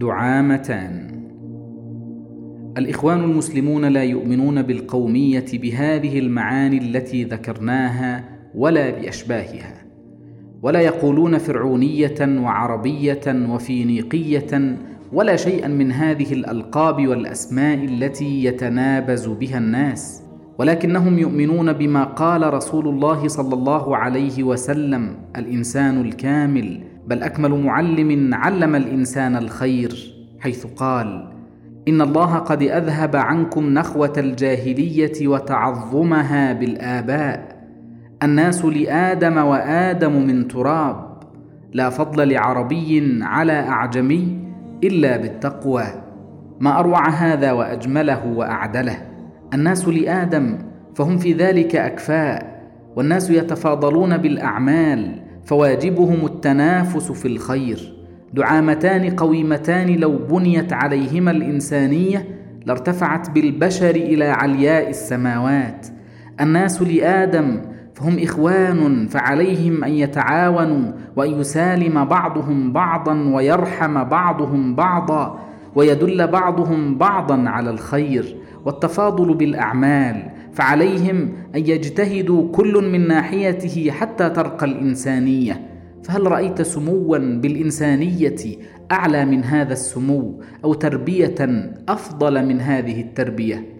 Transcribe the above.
دعامتان. الإخوان المسلمون لا يؤمنون بالقومية بهذه المعاني التي ذكرناها ولا بأشباهها ولا يقولون فرعونية وعربية وفينيقية ولا شيئا من هذه الألقاب والأسماء التي يتنابز بها الناس. ولكنهم يؤمنون بما قال رسول الله صلى الله عليه وسلم الإنسان الكامل بل أكمل معلم علم الإنسان الخير حيث قال إن الله قد أذهب عنكم نخوة الجاهلية وتعظمها بالآباء. الناس لآدم وآدم من تراب. لا فضل لعربي على أعجمي إلا بالتقوى. ما أروع هذا وأجمله وأعدله. الناس لآدم فهم في ذلك أكفاء والناس يتفاضلون بالأعمال فواجبهم التنافس في الخير. دعامتان قويمتان لو بنيت عليهما الإنسانية لارتفعت بالبشر إلى علياء السماوات. الناس لآدم فهم إخوان فعليهم أن يتعاونوا وأن يسالم بعضهم بعضا ويرحم بعضهم بعضا ويدل بعضهم بعضا على الخير. والتفاضل بالأعمال فعليهم أن يجتهدوا كل من ناحيته حتى ترقى الإنسانية. فهل رأيت سموا بالإنسانية أعلى من هذا السمو أو تربية أفضل من هذه التربية؟